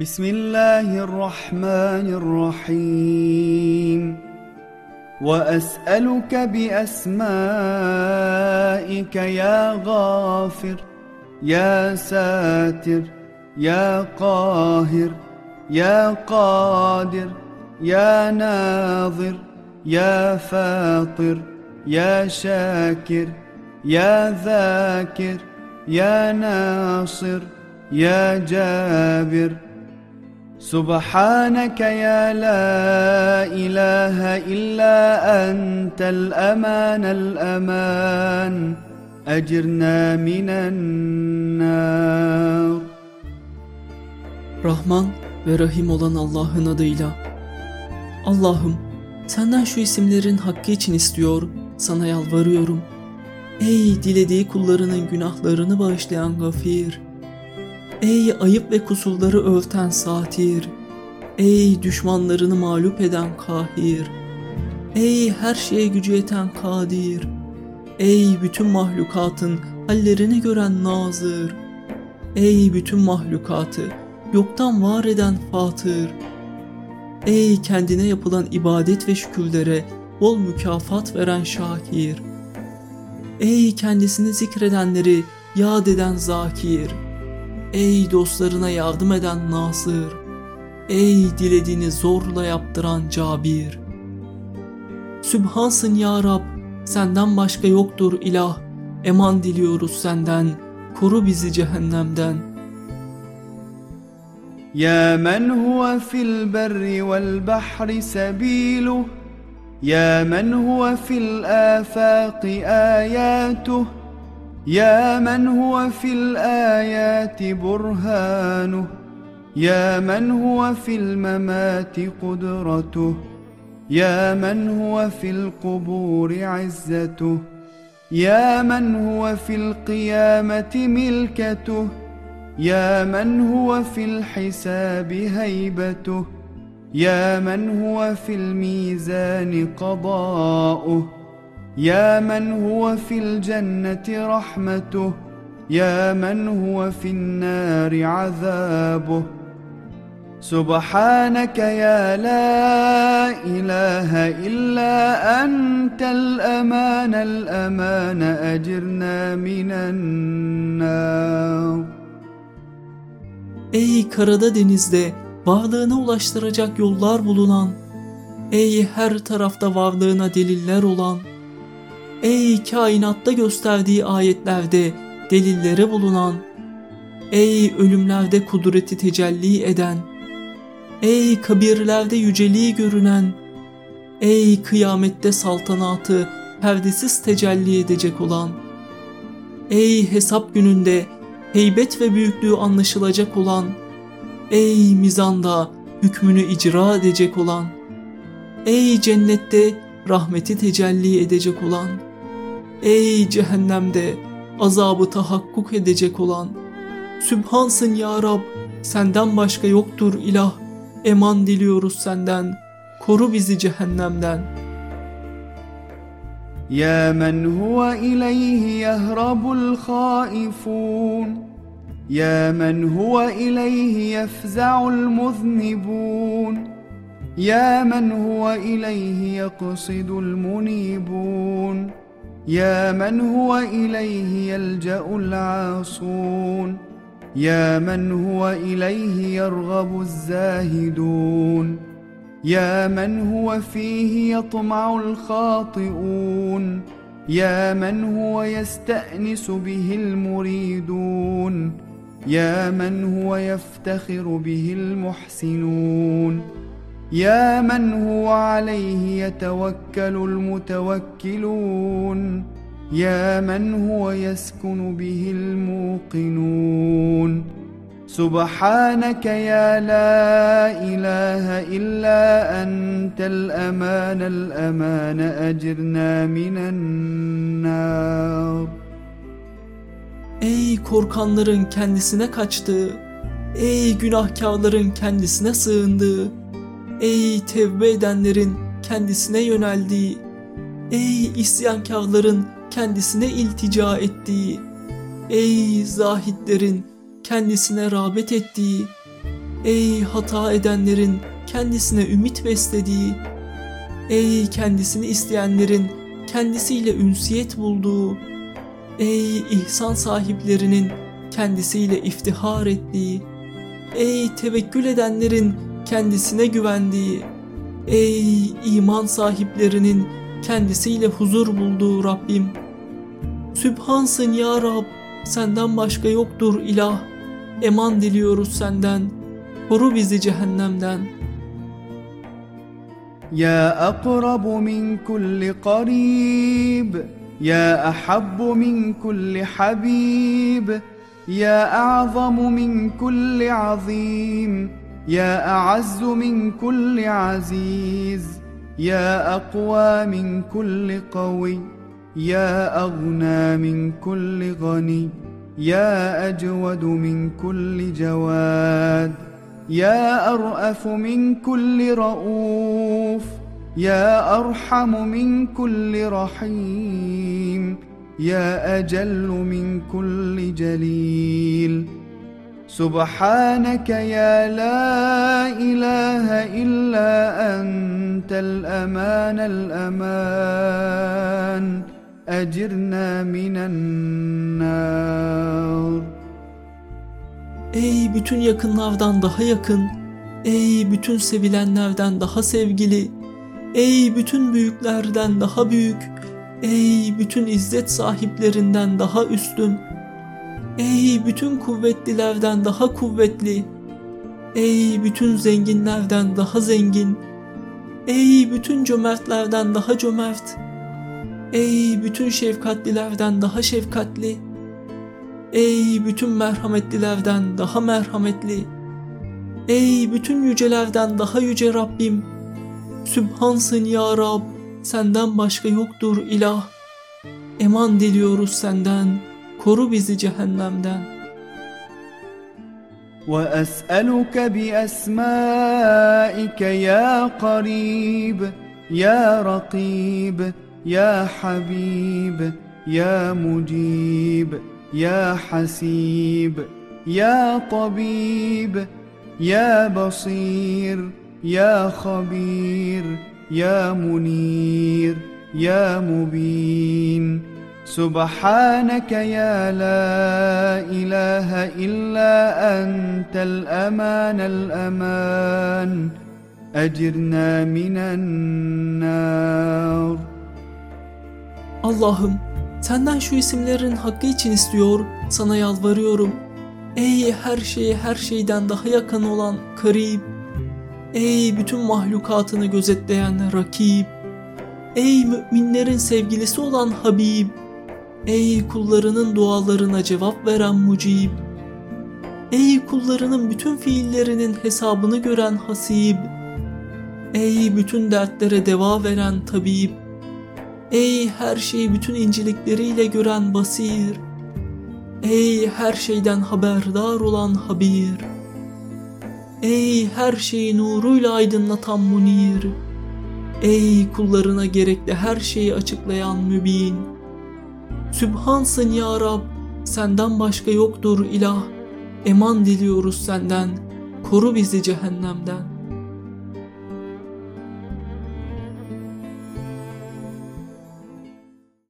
بسم الله الرحمن الرحيم. وأسألك بأسمائك يا غافر يا ساتر يا قاهر يا قادر يا ناظر يا فاطر يا شاكر يا ذاكر يا ناصر يا جابر. سبحانك يا لا إله إلا أنت الأمان الأمان أجرنا من النار Rahman ve Rahim olan Allah'ın adıyla. Allah'ım senden şu isimlerin hakkı için istiyor, sana yalvarıyorum. Ey dilediği kullarının günahlarını bağışlayan gafir. Ey ayıp ve kusurları örten satir. Ey düşmanlarını mağlup eden kahir. Ey her şeye gücü yeten kadir. Ey bütün mahlukatın hallerini gören nazır. Ey bütün mahlukatı yoktan var eden Fatır. Ey kendine yapılan ibadet ve şükürlere bol mükafat veren Şakir. Ey kendisini zikredenleri yad eden Zakir. Ey dostlarına yardım eden Nasır. Ey dilediğini zorla yaptıran Cabir. Sübhansın ya Rab, senden başka yoktur ilah. Eman diliyoruz senden, koru bizi cehennemden.'' يا من هو في البر والبحر سبيله يا من هو في الآفاق آياته يا من هو في الآيات برهانه؟ يا من هو في الممات قدرته؟ يا من هو في القبور عزته؟ يا من هو في القيامة ملكته؟ يا من هو في الحساب هيبته؟ يا من هو في الميزان قضاؤه؟ يا من هو في الجنة رحمته يا من هو في النار عذابه سبحانك يا لا إله إلا أنت الأمان الأمان أجرنا من النار Ey karada denizde varlığına ulaştıracak yollar bulunan, ey her tarafta varlığına deliller olan, ey kainatta gösterdiği ayetlerde delilleri bulunan, ey ölümlerde kudreti tecelli eden, ey kabirlerde yüceliği görünen, ey kıyamette saltanatı perdesiz tecelli edecek olan, ey hesap gününde heybet ve büyüklüğü anlaşılacak olan, ey mizanda hükmünü icra edecek olan, ey cennette rahmeti tecelli edecek olan, ey cehennemde azabı tahakkuk edecek olan, Sübhansın ya Rab, senden başka yoktur ilah, eman diliyoruz senden, koru bizi cehennemden.'' يا من هو إليه يهرب الخائفون يا من هو إليه يفزع المذنبون يا من هو إليه يقصد المنيبون يا من هو إليه يلجأ العاصون؟ يا من هو إليه يرغب الزاهدون؟ يا من هو فيه يطمع الخاطئون؟ يا من هو يستأنس به المريدون؟ يا من هو يفتخر به المحسنون؟ يا من هو عليه يتوكل المتوكلون. يا من هو يسكن به الموقنون. سبحانك يا لا إله إلا أنت الأمان الأمان أجرنا من النار. Ey korkanların kendisine kaçtığı, ey günahkarların kendisine sığındığı, ey tevbe edenlerin kendisine yöneldiği, ey isyankarların kendisine iltica ettiği, ey zahitlerin kendisine rağbet ettiği, Ey hata edenlerin kendisine ümit beslediği, ey kendisini isteyenlerin kendisiyle ünsiyet bulduğu, ey ihsan sahiplerinin kendisiyle iftihar ettiği, ey tevekkül edenlerin kendisine güvendiği, ey iman sahiplerinin kendisiyle huzur bulduğu Rabbim. Sübhansın ya Rab, senden başka yoktur ilah. Eman diliyoruz senden. Koru bizi cehennemden. Ya akrabu min kulli qarib, ya ahabbu min kulli habib, ya a'zamu min kulli azim. يا أعز من كل عزيز يا أقوى من كل قوي يا أغنى من كل غني يا أجود من كل جواد يا أرأف من كل رؤوف يا أرحم من كل رحيم يا أجل من كل جليل. سبحانك يا لا إله إلا أنت الأمان الأمان أجرنا من النار Ey bütün yakınlardan daha yakın, ey bütün sevilenlerden daha sevgili, ey bütün büyüklerden daha büyük, ey bütün izzet sahiplerinden daha üstün, ey bütün kuvvetlilerden daha kuvvetli, ey bütün zenginlerden daha zengin, ey bütün cömertlerden daha cömert, ey bütün şefkatlilerden daha şefkatli, Ey bütün merhametlilerden daha merhametli. Ey bütün yücelerden daha yüce Rabbim. Sübhansın ya Rab. Senden başka yoktur ilah. Eman diliyoruz senden. Koru bizi cehennemden. وأسألك بأسمائك يا قريب يا رقيب يا حبيب يا مجيب يا حسيب يا طبيب يا بصير يا خبير يا منير يا مبين سبحانك يا لا إله إلا أنت الأمان الأمان أجرنا من النار Allah'ım senden şu isimlerin hakkı için istiyor, sana yalvarıyorum. Ey her şeye her şeyden daha yakın olan Karib, ey bütün mahlukatını gözetleyen Rakib, ey müminlerin sevgilisi olan Habib, ey kullarının dualarına cevap veren Mucib, ey kullarının bütün fiillerinin hesabını gören Hasib, ey bütün dertlere deva veren Tabib, Ey her şeyi bütün incelikleriyle gören basir. Ey her şeyden haberdar olan habir. Ey her şeyi nuruyla aydınlatan munir. Ey kullarına gerekli her şeyi açıklayan mübin. Sübhansın ya Rab, senden başka yoktur ilah. Eman diliyoruz senden, koru bizi cehennemden.